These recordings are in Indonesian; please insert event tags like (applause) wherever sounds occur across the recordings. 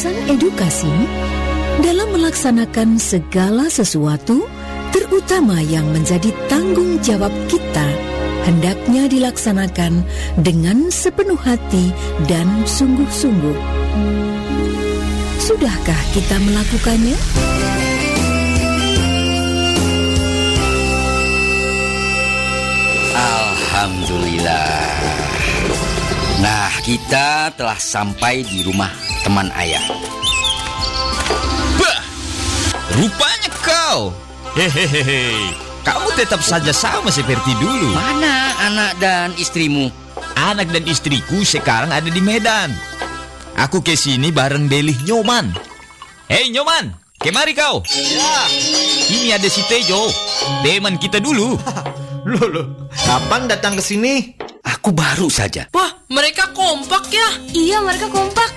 Insan edukasi dalam melaksanakan segala sesuatu, terutama yang menjadi tanggung jawab kita, hendaknya dilaksanakan dengan sepenuh hati dan sungguh-sungguh. Sudahkah kita melakukannya? Alhamdulillah. Nah, kita telah sampai di rumah teman ayah. Bah, rupanya kau. Hehehe. Kamu tetap saja sama seperti dulu. Mana anak dan istrimu? Anak dan istriku sekarang ada di Medan. Aku ke sini bareng Belih Nyoman. Hei Nyoman, kemari kau. Ya, Ini ada si Tejo, teman kita dulu. (laughs) loh loh, kapan datang ke sini? Aku baru saja. Wah, mereka kompak ya. Iya, mereka kompak.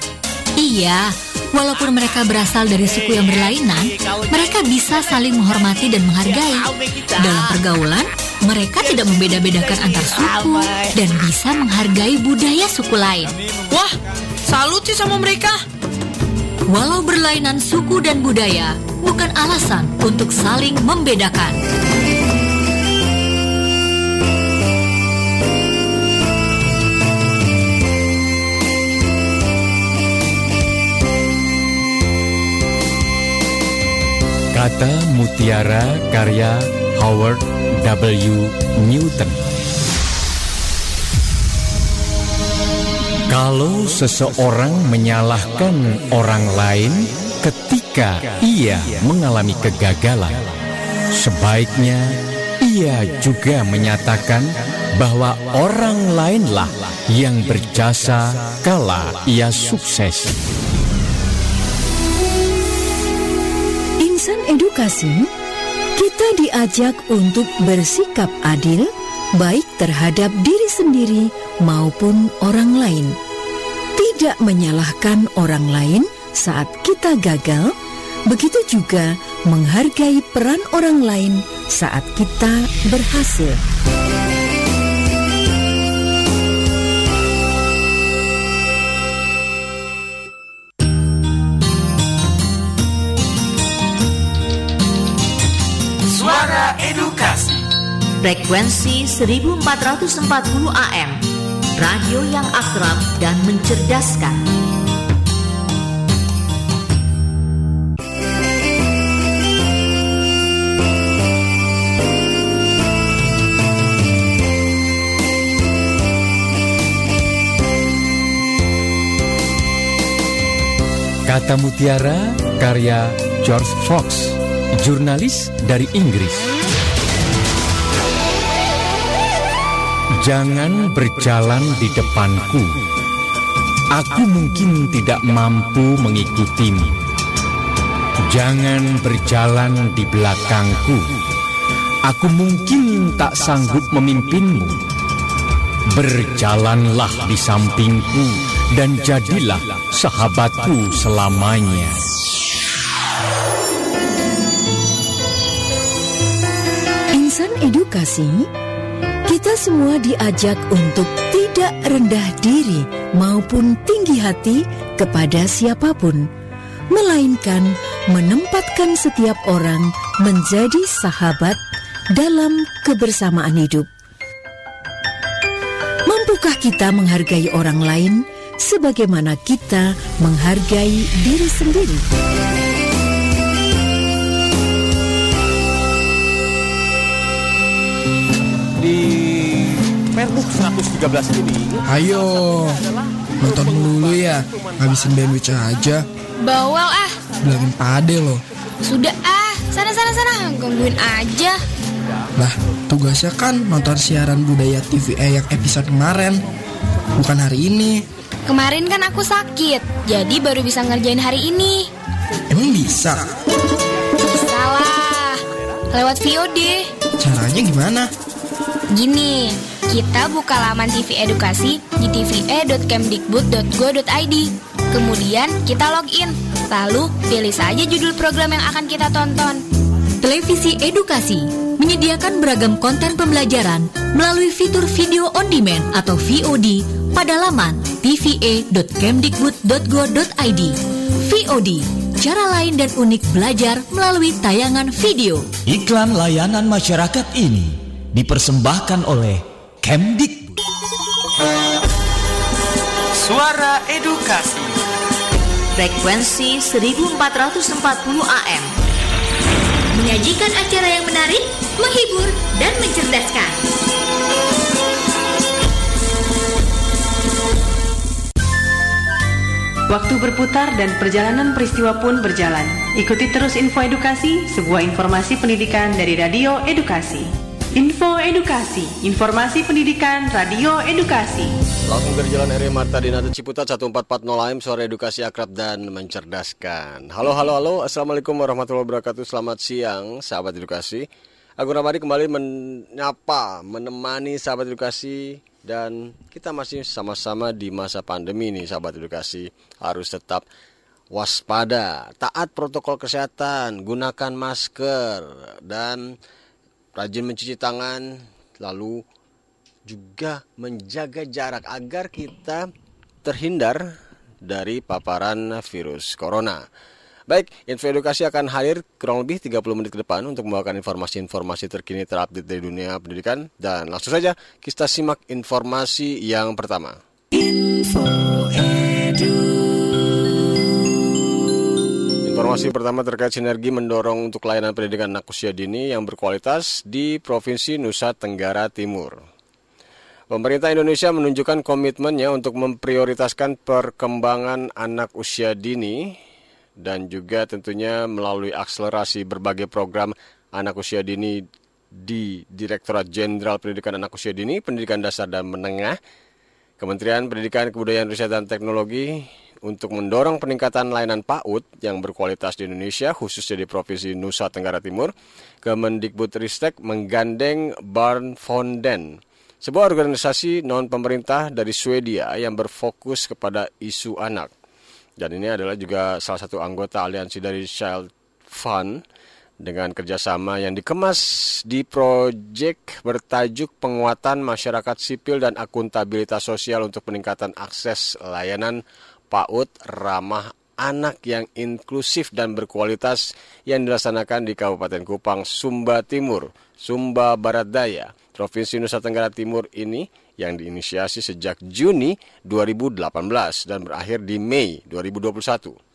Iya, walaupun mereka berasal dari suku yang berlainan, mereka bisa saling menghormati dan menghargai. Dalam pergaulan, mereka tidak membeda-bedakan antar suku dan bisa menghargai budaya suku lain. Wah, salut sih sama mereka. Walau berlainan suku dan budaya, bukan alasan untuk saling membedakan. Kata Mutiara karya Howard W. Newton. Kalau seseorang menyalahkan orang lain ketika ia mengalami kegagalan, sebaiknya ia juga menyatakan bahwa orang lainlah yang berjasa kala ia sukses. Edukasi, kita diajak untuk bersikap adil, baik terhadap diri sendiri maupun orang lain. Tidak menyalahkan orang lain saat kita gagal, begitu juga menghargai peran orang lain saat kita berhasil. Edukasi. Frekuensi 1440 AM Radio yang akrab dan mencerdaskan. Kata Mutiara karya George Fox, jurnalis dari Inggris. Jangan berjalan di depanku. Aku mungkin tidak mampu mengikutimu. Jangan berjalan di belakangku. Aku mungkin tak sanggup memimpinmu. Berjalanlah di sampingku dan jadilah sahabatku selamanya. Insan edukasi, kita semua diajak untuk tidak rendah diri maupun tinggi hati kepada siapa pun, melainkan menempatkan setiap orang menjadi sahabat dalam kebersamaan hidup. Mampukah kita menghargai orang lain sebagaimana kita menghargai diri sendiri? Perbook 113 ini Ayo, nonton dulu ya. Habisin bandwidth aja. Bawel ah. Bilangin pade loh. Sudah ah. Sana sana sana. Gangguin aja. Lah, tugasnya kan nonton siaran budaya TVA yang episode kemarin. Bukan hari ini. Kemarin kan aku sakit. Jadi baru bisa ngerjain hari ini. Emang bisa? Bisa lah. Lewat VOD. Caranya gimana? Gini, kita buka laman TV Edukasi di tve.kemdikbud.go.id. Kemudian kita login. Lalu pilih saja judul program yang akan kita tonton. Televisi Edukasi menyediakan beragam konten pembelajaran melalui fitur video on demand atau VOD pada laman tva.kemdikbud.go.id. VOD, cara lain dan unik belajar melalui tayangan video. Iklan layanan masyarakat ini dipersembahkan oleh Kemdikbud. Suara Edukasi Frekuensi 1440 AM Menyajikan acara yang menarik, menghibur, dan mencerdaskan. Waktu berputar dan perjalanan peristiwa pun berjalan. Ikuti terus info edukasi, sebuah informasi pendidikan dari Radio Edukasi. Info Edukasi, informasi pendidikan Radio Edukasi. Langsung dari Jalan RE Marta Dinata Ciputat 1440 AM Suara Edukasi Akrab dan Mencerdaskan. Halo halo halo. Assalamualaikum warahmatullahi wabarakatuh. Selamat siang sahabat edukasi. Aku Ramadi kembali menyapa Menemani sahabat edukasi Dan kita masih sama-sama di masa pandemi nih sahabat edukasi. Harus tetap waspada Taat protokol kesehatan Gunakan masker Dan rajin mencuci tangan Lalu juga menjaga jarak agar kita terhindar dari paparan virus corona. Baik, info edukasi akan hadir kurang lebih 30 menit ke depan untuk membawakan informasi-informasi terkini terupdate dari dunia pendidikan dan langsung saja kita simak informasi yang pertama. Info. Informasi pertama terkait sinergi mendorong untuk layanan pendidikan anak usia dini yang berkualitas di Provinsi Nusa Tenggara Timur. Pemerintah Indonesia menunjukkan komitmennya untuk memprioritaskan perkembangan anak usia dini dan juga tentunya melalui akselerasi berbagai program anak usia dini di Direktorat Jenderal Pendidikan Anak Usia Dini, Pendidikan Dasar dan Menengah, Kementerian Pendidikan Kebudayaan Riset dan Teknologi untuk mendorong peningkatan layanan PAUD yang berkualitas di Indonesia, khususnya di Provinsi Nusa Tenggara Timur, Kemendikbudristek menggandeng Barn Fonden sebuah organisasi non-pemerintah dari Swedia yang berfokus kepada isu anak. Dan ini adalah juga salah satu anggota aliansi dari Child Fund dengan kerjasama yang dikemas di proyek bertajuk penguatan masyarakat sipil dan akuntabilitas sosial untuk peningkatan akses layanan PAUD ramah anak yang inklusif dan berkualitas yang dilaksanakan di Kabupaten Kupang, Sumba Timur, Sumba Barat Daya, Provinsi Nusa Tenggara Timur ini yang diinisiasi sejak Juni 2018 dan berakhir di Mei 2021.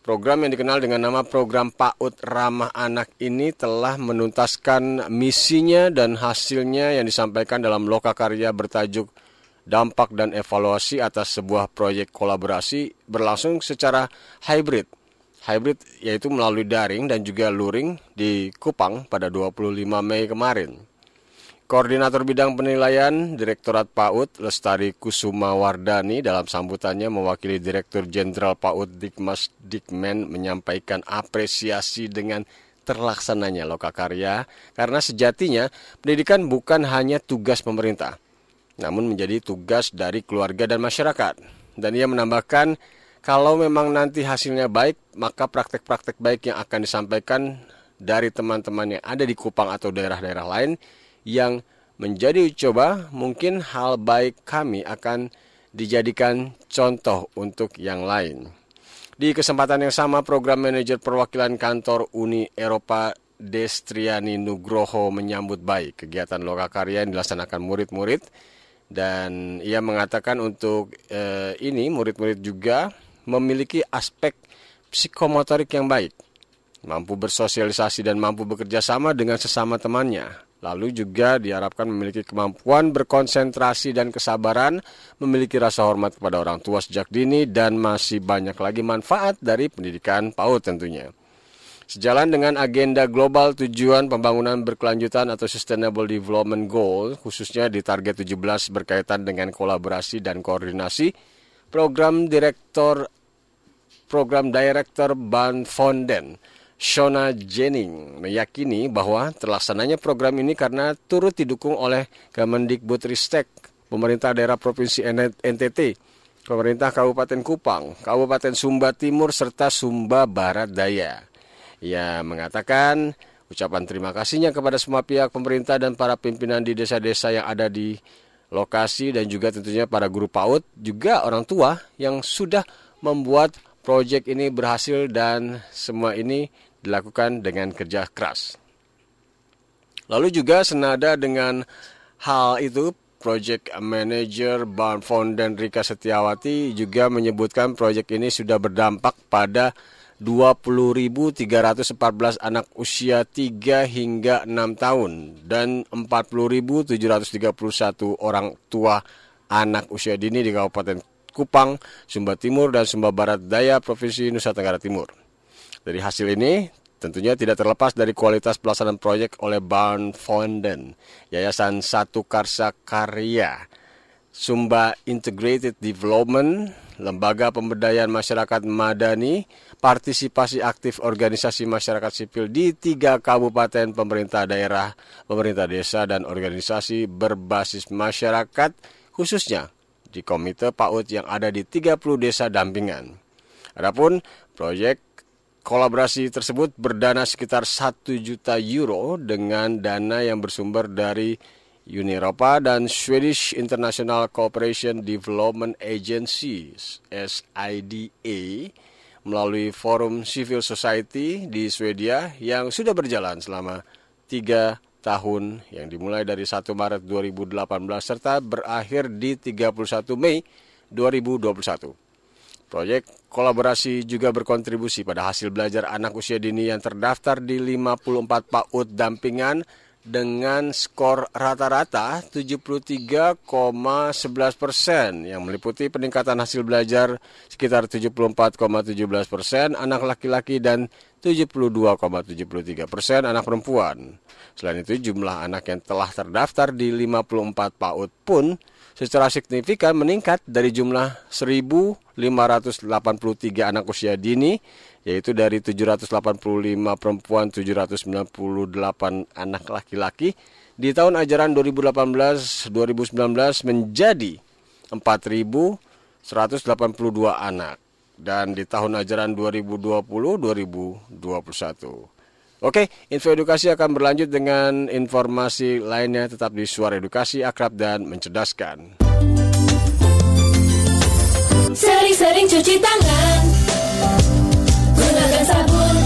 Program yang dikenal dengan nama Program PAUD Ramah Anak ini telah menuntaskan misinya dan hasilnya yang disampaikan dalam loka karya bertajuk Dampak dan Evaluasi atas sebuah proyek kolaborasi berlangsung secara hybrid. Hybrid yaitu melalui daring dan juga luring di Kupang pada 25 Mei kemarin. Koordinator Bidang Penilaian Direktorat PAUD Lestari Kusuma Wardani dalam sambutannya mewakili Direktur Jenderal PAUD Dikmas Dikmen menyampaikan apresiasi dengan terlaksananya lokakarya karena sejatinya pendidikan bukan hanya tugas pemerintah namun menjadi tugas dari keluarga dan masyarakat. Dan ia menambahkan kalau memang nanti hasilnya baik maka praktek-praktek baik yang akan disampaikan dari teman-teman yang ada di Kupang atau daerah-daerah lain yang menjadi coba, mungkin hal baik kami akan dijadikan contoh untuk yang lain. Di kesempatan yang sama, program manajer perwakilan kantor Uni Eropa Destriani Nugroho menyambut baik kegiatan lokakarya yang dilaksanakan murid-murid dan ia mengatakan untuk eh, ini murid-murid juga memiliki aspek psikomotorik yang baik, mampu bersosialisasi dan mampu bekerja sama dengan sesama temannya. Lalu juga diharapkan memiliki kemampuan berkonsentrasi dan kesabaran, memiliki rasa hormat kepada orang tua sejak dini, dan masih banyak lagi manfaat dari pendidikan PAUD tentunya. Sejalan dengan agenda global tujuan pembangunan berkelanjutan atau Sustainable Development Goal, khususnya di target 17 berkaitan dengan kolaborasi dan koordinasi, program direktor program director Ban Fonden Shona Jenning meyakini bahwa terlaksananya program ini karena turut didukung oleh Kemendikbudristek, pemerintah daerah Provinsi NTT, pemerintah Kabupaten Kupang, Kabupaten Sumba Timur, serta Sumba Barat Daya. Ia mengatakan ucapan terima kasihnya kepada semua pihak pemerintah dan para pimpinan di desa-desa yang ada di lokasi dan juga tentunya para guru PAUD, juga orang tua yang sudah membuat proyek ini berhasil dan semua ini dilakukan dengan kerja keras. Lalu juga senada dengan hal itu, Project Manager Barn dan Rika Setiawati juga menyebutkan proyek ini sudah berdampak pada 20.314 anak usia 3 hingga 6 tahun dan 40.731 orang tua anak usia dini di Kabupaten Kupang, Sumba Timur, dan Sumba Barat Daya, Provinsi Nusa Tenggara Timur. Dari hasil ini, tentunya tidak terlepas dari kualitas pelaksanaan proyek oleh Barn Fonden, Yayasan Satu Karsa Karya, Sumba Integrated Development, Lembaga Pemberdayaan Masyarakat Madani, partisipasi aktif organisasi masyarakat sipil di tiga kabupaten pemerintah daerah, pemerintah desa, dan organisasi berbasis masyarakat, khususnya di Komite PAUD yang ada di 30 desa dampingan. Adapun proyek kolaborasi tersebut berdana sekitar 1 juta euro dengan dana yang bersumber dari Uni Eropa dan Swedish International Cooperation Development Agency SIDA melalui Forum Civil Society di Swedia yang sudah berjalan selama tiga tahun yang dimulai dari 1 Maret 2018 serta berakhir di 31 Mei 2021. Proyek kolaborasi juga berkontribusi pada hasil belajar anak usia dini yang terdaftar di 54 PAUD dampingan dengan skor rata-rata 73,11 persen yang meliputi peningkatan hasil belajar sekitar 74,17 persen anak laki-laki dan 72,73 persen anak perempuan. Selain itu jumlah anak yang telah terdaftar di 54 PAUD pun secara signifikan meningkat dari jumlah 1.583 anak usia dini yaitu dari 785 perempuan, 798 anak laki-laki di tahun ajaran 2018-2019 menjadi 4.182 anak dan di tahun ajaran 2020-2021. Oke, info edukasi akan berlanjut dengan informasi lainnya tetap di Suara Edukasi Akrab dan Mencerdaskan. Sering-sering cuci tangan Gunakan sabun.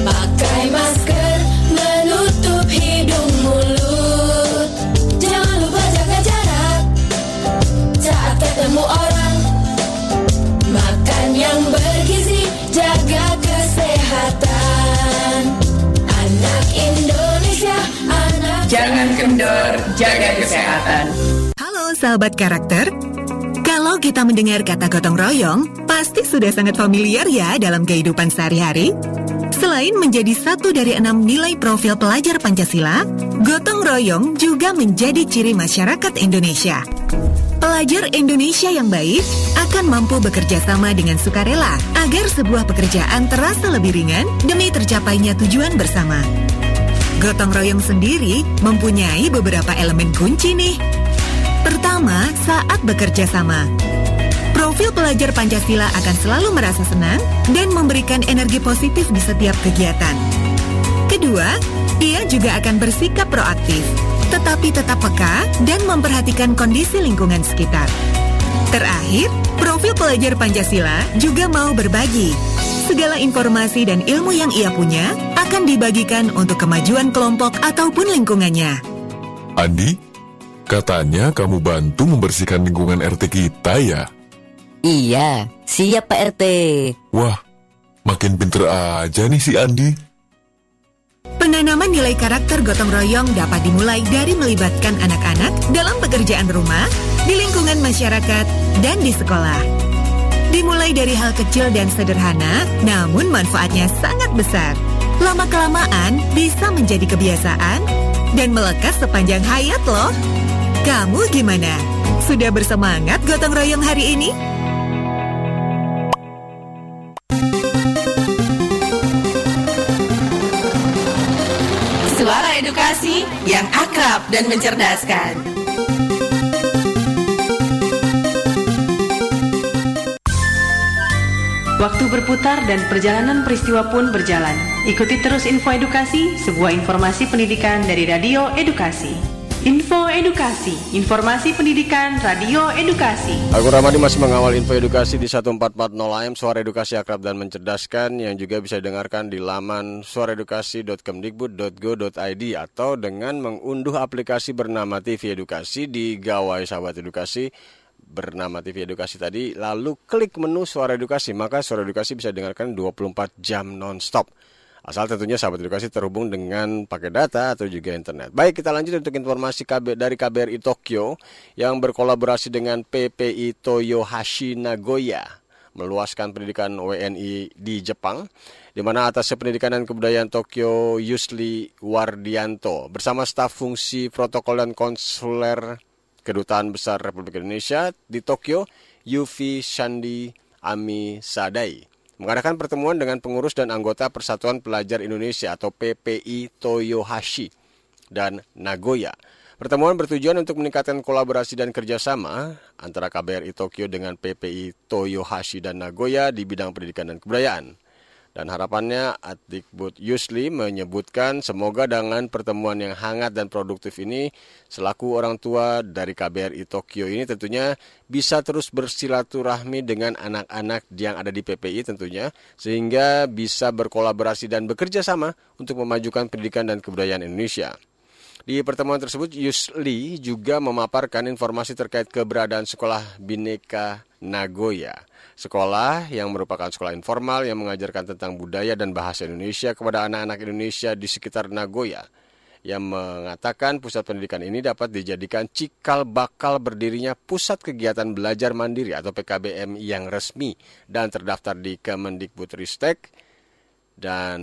Pakai masker Menutup hidung mulut. Jangan lupa jaga jarak. Saat ketemu orang Makan yang bergizi Jaga kesehatan. Anak Indonesia anak Jangan kendor, jaga kesehatan. Halo sahabat karakter kalau kita mendengar kata gotong royong, pasti sudah sangat familiar ya dalam kehidupan sehari-hari. Selain menjadi satu dari enam nilai profil pelajar Pancasila, gotong royong juga menjadi ciri masyarakat Indonesia. Pelajar Indonesia yang baik akan mampu bekerja sama dengan sukarela agar sebuah pekerjaan terasa lebih ringan demi tercapainya tujuan bersama. Gotong royong sendiri mempunyai beberapa elemen kunci nih Pertama, saat bekerja sama. Profil pelajar Pancasila akan selalu merasa senang dan memberikan energi positif di setiap kegiatan. Kedua, ia juga akan bersikap proaktif, tetapi tetap peka dan memperhatikan kondisi lingkungan sekitar. Terakhir, profil pelajar Pancasila juga mau berbagi. Segala informasi dan ilmu yang ia punya akan dibagikan untuk kemajuan kelompok ataupun lingkungannya. Andi, Katanya kamu bantu membersihkan lingkungan RT kita ya? Iya, siap Pak RT. Wah, makin pinter aja nih si Andi. Penanaman nilai karakter gotong royong dapat dimulai dari melibatkan anak-anak dalam pekerjaan rumah, di lingkungan masyarakat, dan di sekolah. Dimulai dari hal kecil dan sederhana, namun manfaatnya sangat besar. Lama-kelamaan bisa menjadi kebiasaan dan melekat sepanjang hayat loh. Kamu gimana? Sudah bersemangat gotong royong hari ini? Suara edukasi yang akrab dan mencerdaskan. Waktu berputar dan perjalanan peristiwa pun berjalan. Ikuti terus info edukasi, sebuah informasi pendidikan dari Radio Edukasi. Info Edukasi, informasi pendidikan Radio Edukasi. Aku Ramadi masih mengawal info edukasi di 1440 AM Suara Edukasi Akrab dan Mencerdaskan yang juga bisa didengarkan di laman suaraedukasi.kemdikbud.go.id atau dengan mengunduh aplikasi bernama TV Edukasi di gawai sahabat edukasi bernama TV Edukasi tadi lalu klik menu Suara Edukasi maka Suara Edukasi bisa didengarkan 24 jam nonstop. Asal tentunya sahabat edukasi terhubung dengan pakai data atau juga internet. Baik, kita lanjut untuk informasi KB, dari KBRI Tokyo yang berkolaborasi dengan PPI Toyohashi Nagoya meluaskan pendidikan WNI di Jepang di mana atas pendidikan dan kebudayaan Tokyo Yusli Wardianto bersama staf fungsi protokol dan konsuler Kedutaan Besar Republik Indonesia di Tokyo Yufi Shandi Ami Sadai mengadakan pertemuan dengan pengurus dan anggota Persatuan Pelajar Indonesia atau PPI Toyohashi dan Nagoya. Pertemuan bertujuan untuk meningkatkan kolaborasi dan kerjasama antara KBRI Tokyo dengan PPI Toyohashi dan Nagoya di bidang pendidikan dan kebudayaan. Dan harapannya Adikbud Yusli menyebutkan semoga dengan pertemuan yang hangat dan produktif ini selaku orang tua dari KBRI Tokyo ini tentunya bisa terus bersilaturahmi dengan anak-anak yang ada di PPI tentunya sehingga bisa berkolaborasi dan bekerja sama untuk memajukan pendidikan dan kebudayaan Indonesia. Di pertemuan tersebut, Yusli juga memaparkan informasi terkait keberadaan sekolah Bineka Nagoya. Sekolah yang merupakan sekolah informal yang mengajarkan tentang budaya dan bahasa Indonesia kepada anak-anak Indonesia di sekitar Nagoya yang mengatakan pusat pendidikan ini dapat dijadikan cikal bakal berdirinya pusat kegiatan belajar mandiri atau PKBM yang resmi dan terdaftar di Kemendikbudristek dan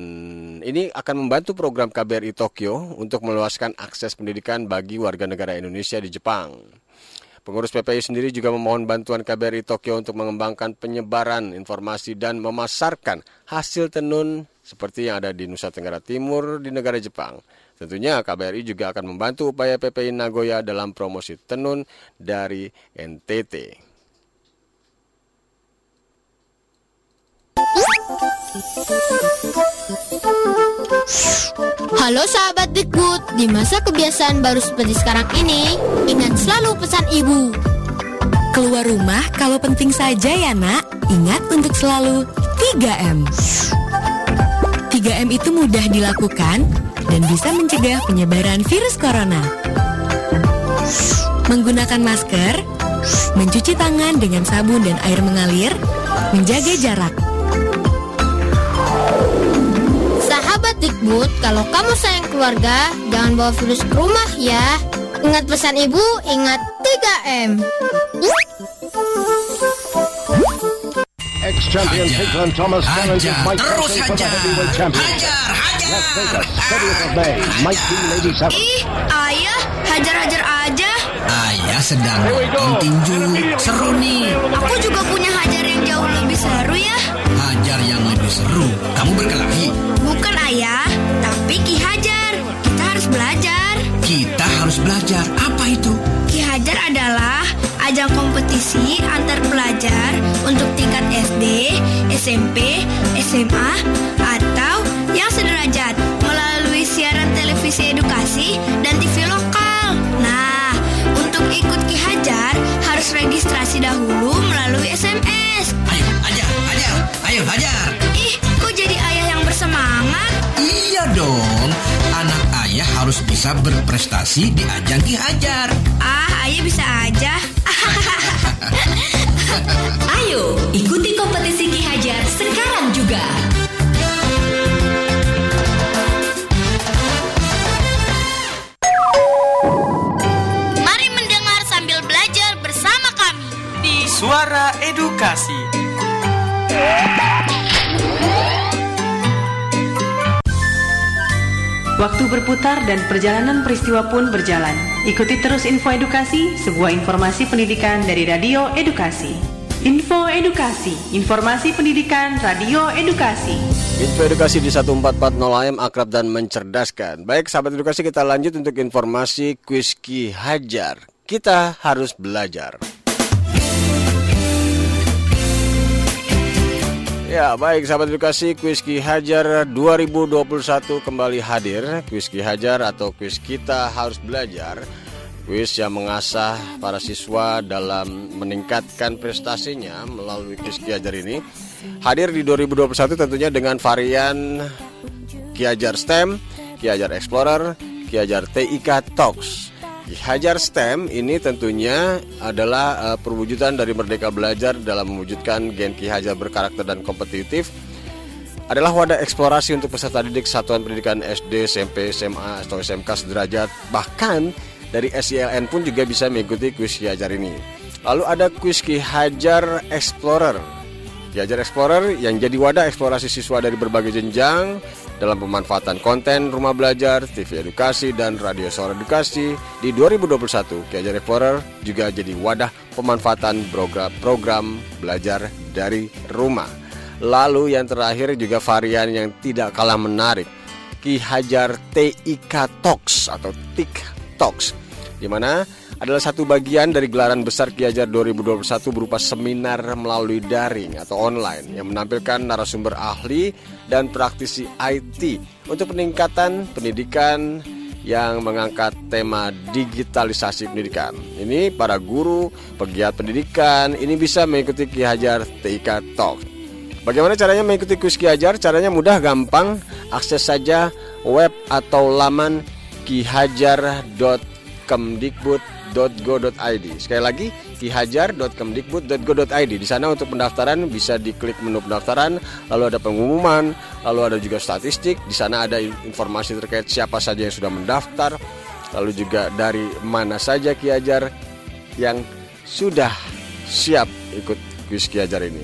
ini akan membantu program KBRI Tokyo untuk meluaskan akses pendidikan bagi warga negara Indonesia di Jepang. Pengurus PPI sendiri juga memohon bantuan KBRI Tokyo untuk mengembangkan penyebaran informasi dan memasarkan hasil tenun seperti yang ada di Nusa Tenggara Timur di negara Jepang. Tentunya KBRI juga akan membantu upaya PPI Nagoya dalam promosi tenun dari NTT. Halo sahabat Dikbud, di masa kebiasaan baru seperti sekarang ini, ingat selalu pesan ibu. Keluar rumah kalau penting saja ya nak, ingat untuk selalu 3M. 3M itu mudah dilakukan dan bisa mencegah penyebaran virus corona. Menggunakan masker, mencuci tangan dengan sabun dan air mengalir, menjaga jarak. Sahabat Dikbud, kalau kamu sayang keluarga, jangan bawa virus ke rumah ya. Ingat pesan ibu, ingat 3M. Ex-champion Pigland Thomas challenges Mike terus Tyson for the hajar. heavyweight championship. Las Vegas, 30th of May, Mike. Lady 7. Ih, ayah, hajar-hajar aja. Ayah sedang nonton tinju Seru nih Aku juga punya hajar yang jauh lebih seru ya. Hajar yang lebih seru Kamu berkelahi Bukan ayah, tapi Ki Hajar. Kita harus belajar. Kita harus belajar Apa itu? Ki Hajar adalah ajang kompetisi antar pelajar untuk tingkat SD, SMP, SMA, atau yang sederajat melalui siaran televisi edukasi dan TV lokal. Nah, untuk ikut Ki Hajar harus registrasi dahulu melalui SMS. Ayo hajar, hajar Ayo hajar Ih, kok jadi ayah yang bersemangat? Iya dong Anak ayah harus bisa berprestasi di ajang Ki Hajar Ah, ayah bisa aja. (laughs) (laughs) Ayo, ikuti kompetisi Ki Hajar sekarang juga. Suara Edukasi Waktu berputar dan perjalanan peristiwa pun berjalan. Ikuti terus info edukasi, sebuah informasi pendidikan dari Radio Edukasi. Info Edukasi, informasi pendidikan Radio Edukasi. Info edukasi di 1440 AM akrab dan mencerdaskan. Baik sahabat edukasi kita lanjut untuk informasi kuis Ki Hajar. Kita harus belajar. Ya baik sahabat edukasi kuis Ki Hajar 2021 kembali hadir. Kuis Ki Hajar atau kuis kita harus belajar. Kuis yang mengasah para siswa dalam meningkatkan prestasinya melalui kuis Ki Hajar ini. Hadir di 2021 tentunya dengan varian Ki Hajar STEM, Ki Hajar Explorer, Ki Hajar TIK Talks. Hajar STEM ini tentunya adalah uh, perwujudan dari Merdeka Belajar dalam mewujudkan gen Ki Hajar berkarakter dan kompetitif adalah wadah eksplorasi untuk peserta didik satuan pendidikan SD, SMP, SMA, atau SMK sederajat. Bahkan dari SILN pun juga bisa mengikuti kuis Ki Hajar ini. Lalu ada kuis Ki Hajar Explorer. Ki Hajar Explorer yang jadi wadah eksplorasi siswa dari berbagai jenjang dalam pemanfaatan konten rumah belajar, TV edukasi, dan radio suara edukasi di 2021. Ki Hajar Explorer juga jadi wadah pemanfaatan program, program belajar dari rumah. Lalu yang terakhir juga varian yang tidak kalah menarik, Ki Hajar TIK Talks atau TIK Talks, di mana adalah satu bagian dari gelaran besar Ki Hajar 2021 berupa seminar melalui daring atau online yang menampilkan narasumber ahli dan praktisi IT untuk peningkatan pendidikan yang mengangkat tema digitalisasi pendidikan. Ini para guru, pegiat pendidikan, ini bisa mengikuti Ki Hajar TIK Talk. Bagaimana caranya mengikuti kuis Ki Hajar? Caranya mudah, gampang. Akses saja web atau laman kihajar.kemdikbud kihajar.go.id. Sekali lagi kihajar.kemdikbud.go.id. Di sana untuk pendaftaran bisa diklik menu pendaftaran, lalu ada pengumuman, lalu ada juga statistik. Di sana ada informasi terkait siapa saja yang sudah mendaftar, lalu juga dari mana saja Kihajar yang sudah siap ikut kuis Kihajar ini.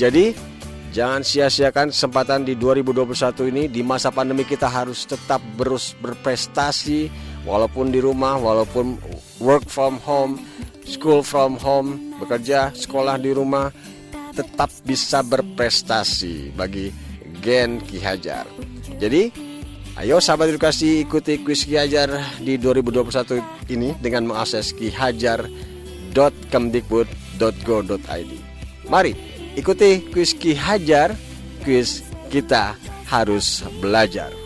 Jadi Jangan sia-siakan kesempatan di 2021 ini di masa pandemi kita harus tetap berus berprestasi walaupun di rumah, walaupun work from home, school from home, bekerja, sekolah di rumah, tetap bisa berprestasi bagi Gen Ki Hajar. Jadi, ayo sahabat edukasi ikuti kuis Ki Hajar di 2021 ini dengan mengakses kihajar.kemdikbud.go.id. Mari ikuti kuis Ki Hajar, kuis kita harus belajar.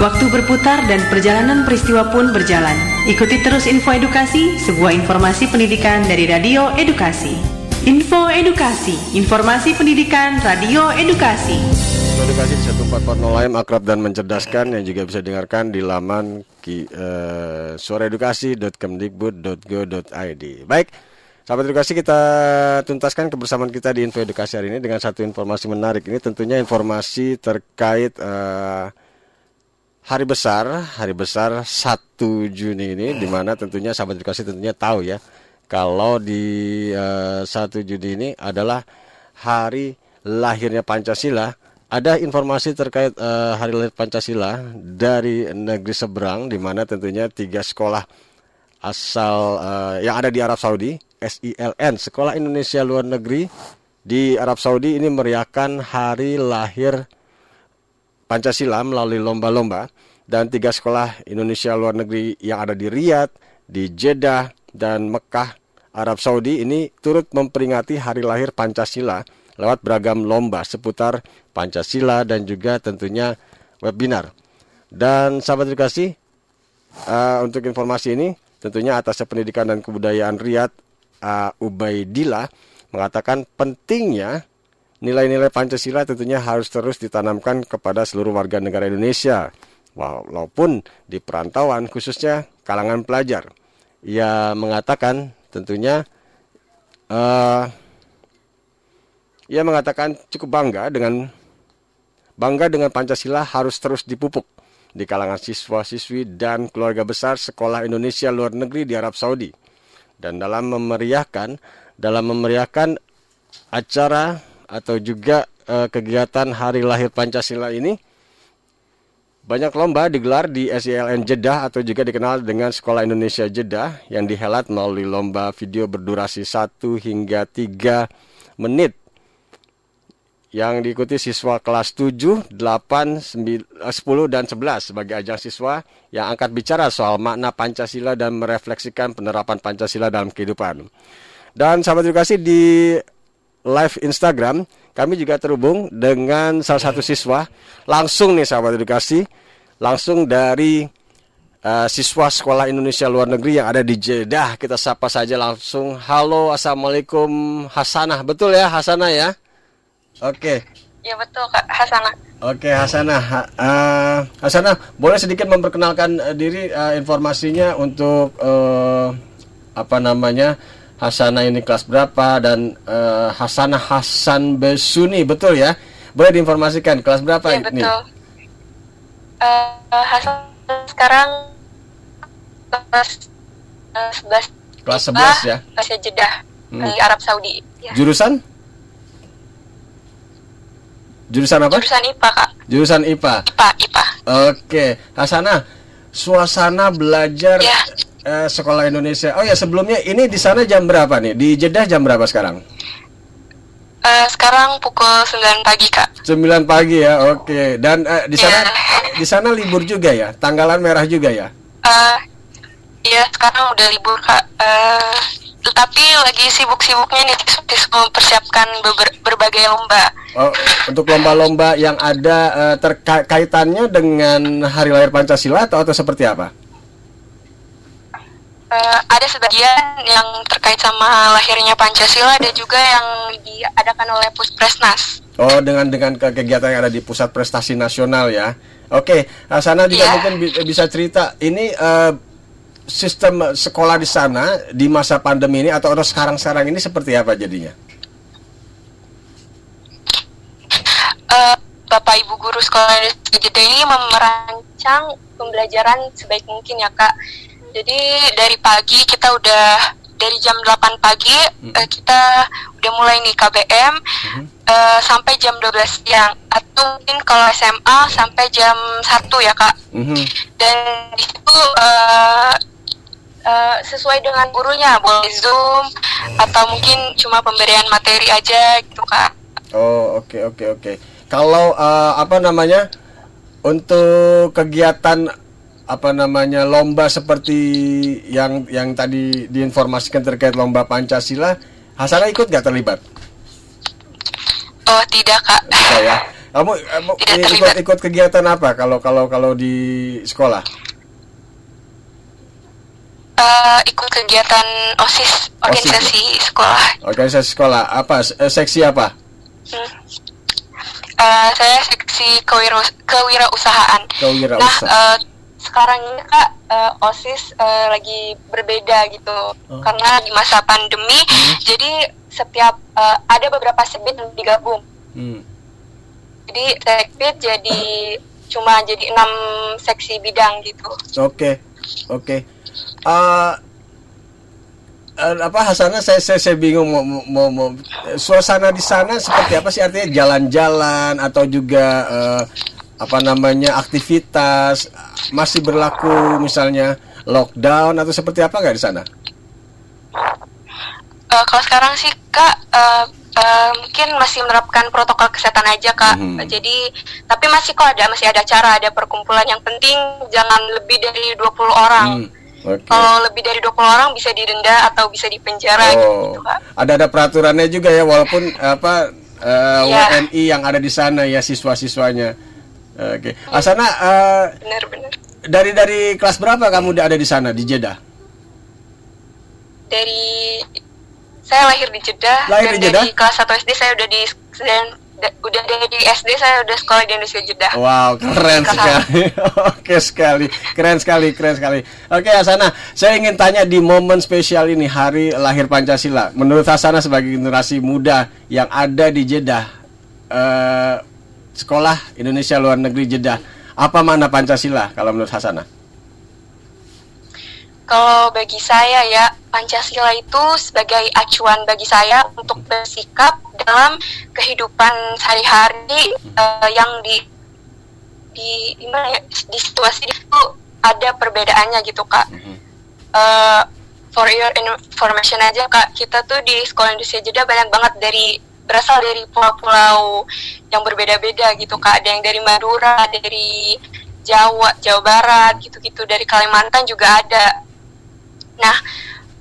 Waktu berputar dan perjalanan peristiwa pun berjalan. Ikuti terus info edukasi, sebuah informasi pendidikan dari Radio Edukasi. Info Edukasi, informasi pendidikan Radio Edukasi. Edukasi 1440 AM akrab dan mencerdaskan yang juga bisa dengarkan di laman uh, suaraedukasi.kemdikbud.go.id. Baik, sahabat edukasi kita tuntaskan kebersamaan kita di info edukasi hari ini dengan satu informasi menarik. Ini tentunya informasi terkait uh, hari besar, hari besar 1 Juni ini di mana tentunya sahabat edukasi tentunya tahu ya kalau di uh, eh, 1 Juni ini adalah hari lahirnya Pancasila. Ada informasi terkait uh, Hari Lahir Pancasila dari negeri seberang, di mana tentunya tiga sekolah asal uh, yang ada di Arab Saudi, SILN, Sekolah Indonesia Luar Negeri di Arab Saudi ini meriahkan hari lahir Pancasila melalui lomba-lomba dan tiga sekolah Indonesia luar negeri yang ada di Riyadh, di Jeddah, dan Mekah, Arab Saudi ini turut memperingati hari lahir Pancasila lewat beragam lomba seputar Pancasila dan juga tentunya webinar. Dan sahabat edukasi, uh, untuk informasi ini tentunya atas pendidikan dan kebudayaan Riyadh uh, Ubaidillah mengatakan pentingnya nilai-nilai Pancasila tentunya harus terus ditanamkan kepada seluruh warga negara Indonesia walaupun di perantauan khususnya kalangan pelajar. Ia mengatakan tentunya uh, ia mengatakan cukup bangga dengan bangga dengan Pancasila harus terus dipupuk di kalangan siswa-siswi dan keluarga besar sekolah Indonesia luar negeri di Arab Saudi. Dan dalam memeriahkan dalam memeriahkan acara atau juga uh, kegiatan hari lahir Pancasila ini banyak lomba digelar di SILN Jeddah atau juga dikenal dengan Sekolah Indonesia Jeddah yang dihelat melalui lomba video berdurasi 1 hingga 3 menit yang diikuti siswa kelas 7, 8, 9, 10, dan 11 sebagai ajang siswa yang angkat bicara soal makna Pancasila dan merefleksikan penerapan Pancasila dalam kehidupan. Dan sahabat edukasi di live Instagram kami juga terhubung dengan salah satu siswa langsung nih sahabat edukasi, langsung dari uh, siswa sekolah Indonesia luar negeri yang ada di Jeddah. Kita sapa saja langsung. Halo, assalamualaikum Hasanah, betul ya Hasanah ya? Oke. Ya betul Kak Hasanah. Oke Hasanah, uh, Hasanah boleh sedikit memperkenalkan uh, diri uh, informasinya untuk uh, apa namanya? Hasanah ini kelas berapa dan uh, Hasanah Hasan Besuni betul ya? Boleh diinformasikan kelas berapa ya, ini? betul. Uh, Hasan sekarang kelas uh, 11 Kelas 11 ya? Kelas Jeddah hmm. di Arab Saudi. Ya. Jurusan? Jurusan apa? Jurusan IPA, Kak. Jurusan IPA. IPA, IPA. Oke, Hasanah, suasana belajar ya uh, sekolah Indonesia. Oh ya sebelumnya ini di sana jam berapa nih? Di Jeddah jam berapa sekarang? Uh, sekarang pukul 9 pagi kak. 9 pagi ya, oke. Okay. Dan uh, di sana yeah. (laughs) di sana libur juga ya, tanggalan merah juga ya? Uh, ya sekarang udah libur kak. Uh, tetapi lagi sibuk-sibuknya nih mempersiapkan ber berbagai lomba. Oh, untuk lomba-lomba yang ada uh, terkaitannya dengan Hari Lahir Pancasila atau atau seperti apa? Uh, ada sebagian yang terkait sama lahirnya Pancasila dan juga yang diadakan oleh Puspresnas. Oh, dengan dengan kegiatan yang ada di Pusat Prestasi Nasional ya. Oke, okay. sana juga yeah. mungkin bisa cerita ini uh, sistem sekolah di sana di masa pandemi ini atau sekarang-sekarang ini seperti apa jadinya? Uh, Bapak Ibu guru sekolah Jeddah ini merancang pembelajaran sebaik mungkin ya kak jadi dari pagi kita udah dari jam 8 pagi hmm. uh, kita udah mulai nih KBM hmm. uh, sampai jam 12 siang atau mungkin kalau SMA sampai jam 1 ya kak. Hmm. Dan di situ uh, uh, sesuai dengan gurunya boleh zoom atau mungkin cuma pemberian materi aja gitu kak. Oh oke okay, oke okay, oke. Okay. Kalau uh, apa namanya untuk kegiatan apa namanya lomba seperti yang yang tadi diinformasikan terkait lomba Pancasila, Hasana ikut nggak terlibat? Oh tidak kak. Tidak ya. Kamu, kamu ikut ikut kegiatan apa kalau kalau kalau di sekolah? Uh, ikut kegiatan osis organisasi OSIS. sekolah. Organisasi sekolah apa? Eh, seksi apa? Hmm. Uh, saya seksi kewira kewirausahaan. Kewirausahaan. Nah, uh, sekarang ini kak uh, osis uh, lagi berbeda gitu oh. karena di masa pandemi hmm. jadi setiap uh, ada beberapa sebit yang digabung hmm. jadi sekbid jadi cuma jadi enam seksi bidang gitu oke okay. oke okay. uh, apa Hasana saya, saya saya bingung mau, mau mau suasana di sana seperti apa sih artinya jalan-jalan atau juga uh, apa namanya aktivitas masih berlaku misalnya lockdown atau seperti apa nggak di sana? Uh, kalau sekarang sih kak uh, uh, mungkin masih menerapkan protokol kesehatan aja kak. Uh, jadi tapi masih kok ada masih ada cara ada perkumpulan yang penting jangan lebih dari 20 orang. Hmm, Oke. Kalau lebih dari 20 orang bisa didenda atau bisa dipenjara Oh, gitu kak. ada ada peraturannya juga ya walaupun apa eh, Iya. WNI yang ada di sana ya siswa-siswanya. Oke. Asana eh, Benar-benar. dari dari kelas berapa kamu udah ada di sana di Jeddah? Dari saya lahir di Jeddah Lahir dan di Jeddah? dari kelas 1 SD saya udah di dan da- udah dari SD saya udah sekolah di Indonesia Jeddah. Wow, keren Kelas sekali. (laughs) Oke sekali, keren sekali, keren sekali. Oke, Asana, saya ingin tanya di momen spesial ini hari lahir Pancasila. Menurut Asana sebagai generasi muda yang ada di Jeddah, eh, sekolah Indonesia luar negeri Jeddah, apa makna Pancasila kalau menurut Hasana? Kalau bagi saya ya Pancasila itu sebagai acuan bagi saya untuk bersikap dalam kehidupan sehari-hari eh, yang di di gimana ya di situasi itu ada perbedaannya gitu kak. Eh, for your information aja kak, kita tuh di sekolah Indonesia Jeddah banyak banget dari berasal dari pulau-pulau yang berbeda-beda gitu kak. Ada yang dari Madura, dari Jawa, Jawa Barat gitu-gitu, dari Kalimantan juga ada. Nah,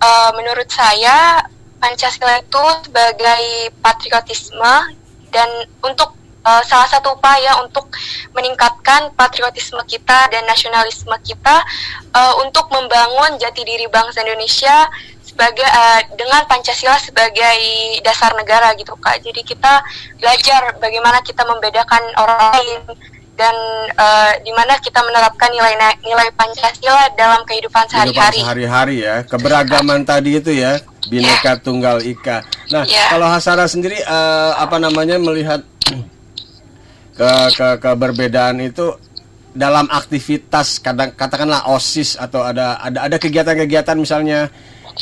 eh, menurut saya Pancasila itu sebagai patriotisme dan untuk eh, salah satu upaya untuk meningkatkan patriotisme kita dan nasionalisme kita eh, untuk membangun jati diri bangsa Indonesia sebagai eh, dengan Pancasila sebagai dasar negara gitu kak. Jadi kita belajar bagaimana kita membedakan orang lain dan eh, di mana kita menerapkan nilai nilai Pancasila dalam kehidupan sehari-hari. sehari-hari ya, keberagaman tadi itu ya, bineka tunggal ika. Nah, Iya. kalau Hasana sendiri eh, apa namanya melihat (clears throat) ke, ke keberbedaan itu dalam aktivitas kadang katakanlah osis atau ada ada ada kegiatan-kegiatan misalnya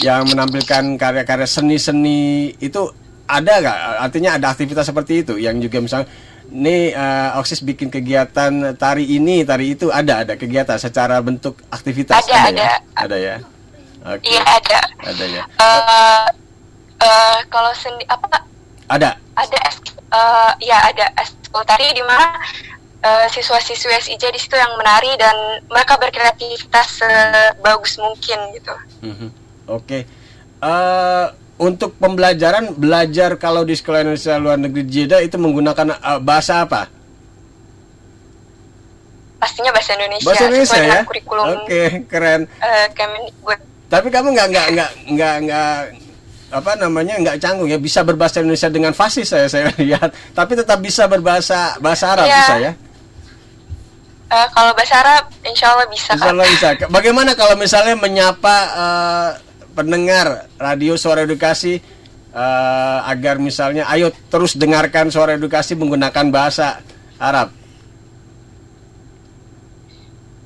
yang menampilkan karya-karya seni-seni itu ada nggak artinya ada aktivitas seperti itu yang juga misalnya nih eh, osis bikin kegiatan tari ini tari itu ada ada kegiatan secara bentuk aktivitas Ada, ya ada. ada ya oke Iya ada. ada ya Eh eh, kalau sendi apa ada ada eh, ya ada eskul tari di mana eh, siswa-siswi SIJ di situ yang menari dan mereka berkreativitas sebagus mungkin gitu. Mhm. Oke. Eh, untuk pembelajaran belajar kalau di sekolah Indonesia luar negeri Jeddah itu menggunakan eh, bahasa apa? Pastinya bahasa Indonesia, Bahasa Indonesia ya. kurikulum Oke, keren. eh, Kemendikbud. Tapi kamu nggak nggak nggak nggak nggak apa namanya nggak canggung ya bisa berbahasa Indonesia dengan fasih saya saya lihat. Tapi tetap bisa berbahasa bahasa Arab Iya. bisa ya. Eh, kalau bahasa Arab, insya Allah bisa. Insya. Allah bisa. Bagaimana kalau misalnya menyapa eh, pendengar radio suara edukasi eh, agar misalnya ayo terus dengarkan suara edukasi menggunakan bahasa Arab.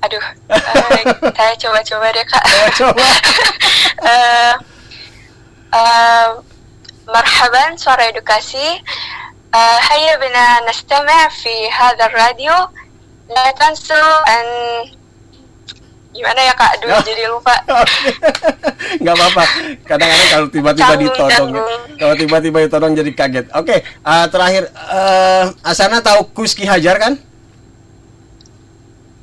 Aduh, eh, saya coba-coba deh kak. coba. Eh, (laughs) eh, marhaban suara edukasi. Eh, هيا بنا نستمع في هذا الراديو لا تنسوا أن gimana ya kak? Aduh, jadi lupa. (laughs) nggak apa-apa. Kadang-kadang kalau tiba-tiba ditodong, kalau tiba-tiba ditodong jadi kaget. Oke, eh, terakhir eh, Asana tahu kuis Ki Hajar kan?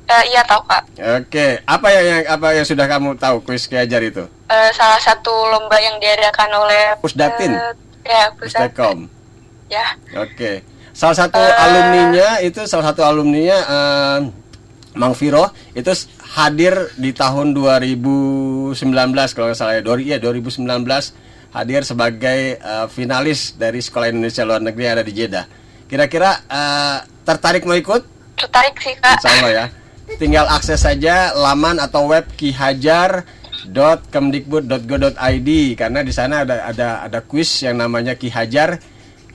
Eh, iya tahu kak. Oke, apa yang, yang apa yang sudah kamu tahu kuis Ki Hajar itu? Eh, salah satu lomba yang diadakan oleh Pusdatin. eh, ya. Pustekom. Ya. Oke. Salah satu alumninya itu salah satu alumninya eh, Mang Viro itu hadir di tahun 2019 kalau nggak salah ya. Dori- Iya 2019 hadir sebagai eh, finalis dari Sekolah Indonesia Luar Negeri yang ada di Jeddah. Kira-kira eh, tertarik mau ikut? Tertarik sih kak. Insya Allah ya. Tinggal akses saja laman atau web kihajar.kemdikbud.go.id karena di sana ada ada ada kuis yang namanya Ki Hajar.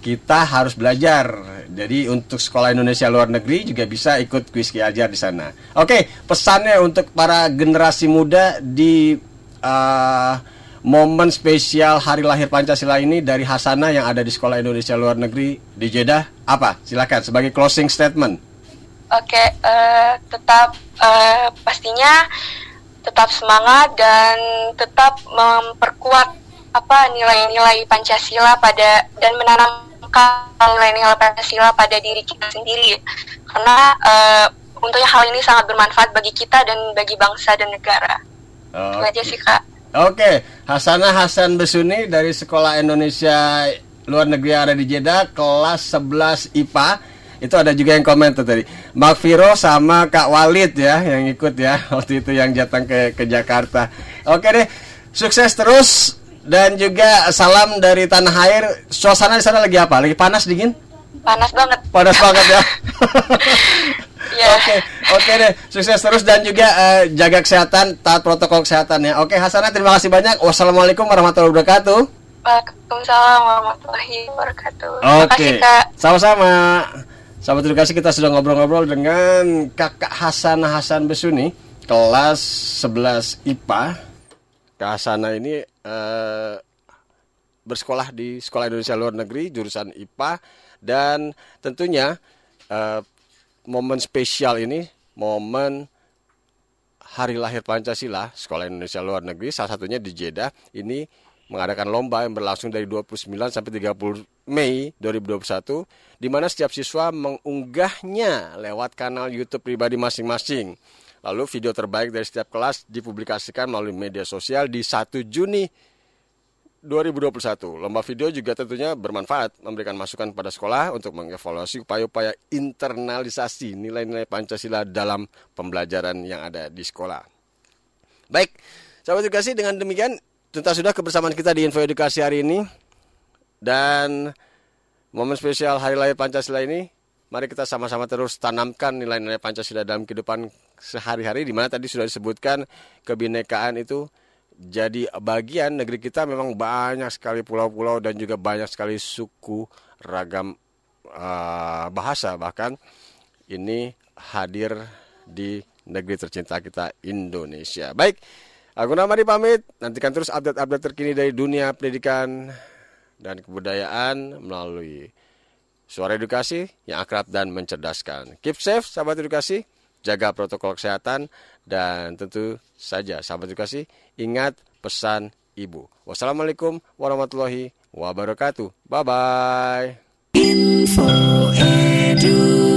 Kita harus belajar. Jadi untuk sekolah Indonesia luar negeri juga bisa ikut kuis Ki Hajar di sana. Oke, pesannya untuk para generasi muda di eh, momen spesial hari lahir Pancasila ini dari Hasanah yang ada di sekolah Indonesia luar negeri di Jeddah apa? Silakan sebagai closing statement. Oke, eh, tetap eh, pastinya tetap semangat dan tetap memperkuat apa nilai-nilai Pancasila pada dan menanamkan nilai-nilai Pancasila pada diri kita sendiri karena uh, tentunya hal ini sangat bermanfaat bagi kita dan bagi bangsa dan negara. Oh, Itu aja sih kak. Oke, Hasanah Hasan Besuni dari Sekolah Indonesia Luar Negeri yang ada di Jeddah, kelas 11 IPA. Itu ada juga yang komen tuh tadi. Mak Viro sama Kak Walid ya yang ikut ya (laughs) waktu itu yang datang ke ke Jakarta. Oke deh, sukses terus dan juga salam dari tanah air. Suasana di sana lagi apa? Lagi panas dingin? Panas banget. Panas banget ya. (laughs) Oke, oke okay deh. Sukses terus dan juga uh, jaga kesehatan, taat protokol kesehatan ya. Oke, okay, Hasanah terima kasih banyak. Wassalamualaikum warahmatullahi wabarakatuh. Waalaikumsalam warahmatullahi wabarakatuh. Oke. Okay. Sama-sama. Sahabat edukasi kita sudah ngobrol-ngobrol dengan Kakak Hasan Hasan Besuni kelas 11 IPA. Kak Hasanah ini uh, bersekolah di Sekolah Indonesia Luar Negeri jurusan IPA dan tentunya uh, momen spesial ini, momen Hari Lahir Pancasila, Sekolah Indonesia Luar Negeri, salah satunya di Jeddah, ini mengadakan lomba yang berlangsung dari 29 sampai 30 Mei 2021, di mana setiap siswa mengunggahnya lewat kanal YouTube pribadi masing-masing. Lalu video terbaik dari setiap kelas dipublikasikan melalui media sosial di 1 Juni 2021. Lomba video juga tentunya bermanfaat memberikan masukan pada sekolah untuk mengevaluasi upaya-upaya internalisasi nilai-nilai Pancasila dalam pembelajaran yang ada di sekolah. Baik, sahabat edukasi dengan demikian tuntas sudah kebersamaan kita di Info Edukasi hari ini dan momen spesial Hari Lahir Pancasila ini mari kita sama-sama terus tanamkan nilai-nilai Pancasila dalam kehidupan sehari-hari di mana tadi sudah disebutkan kebinekaan itu jadi bagian negeri kita memang banyak sekali pulau-pulau dan juga banyak sekali suku ragam uh, bahasa bahkan ini hadir di negeri tercinta kita Indonesia. Baik, aku Namadi pamit. Nantikan terus update-update terkini dari dunia pendidikan dan kebudayaan melalui suara edukasi yang akrab dan mencerdaskan. Keep safe, sahabat edukasi jaga protokol kesehatan, dan tentu saja sahabat edukasi ingat pesan ibu. Wassalamualaikum warahmatullahi wabarakatuh. Bye-bye. Info edu.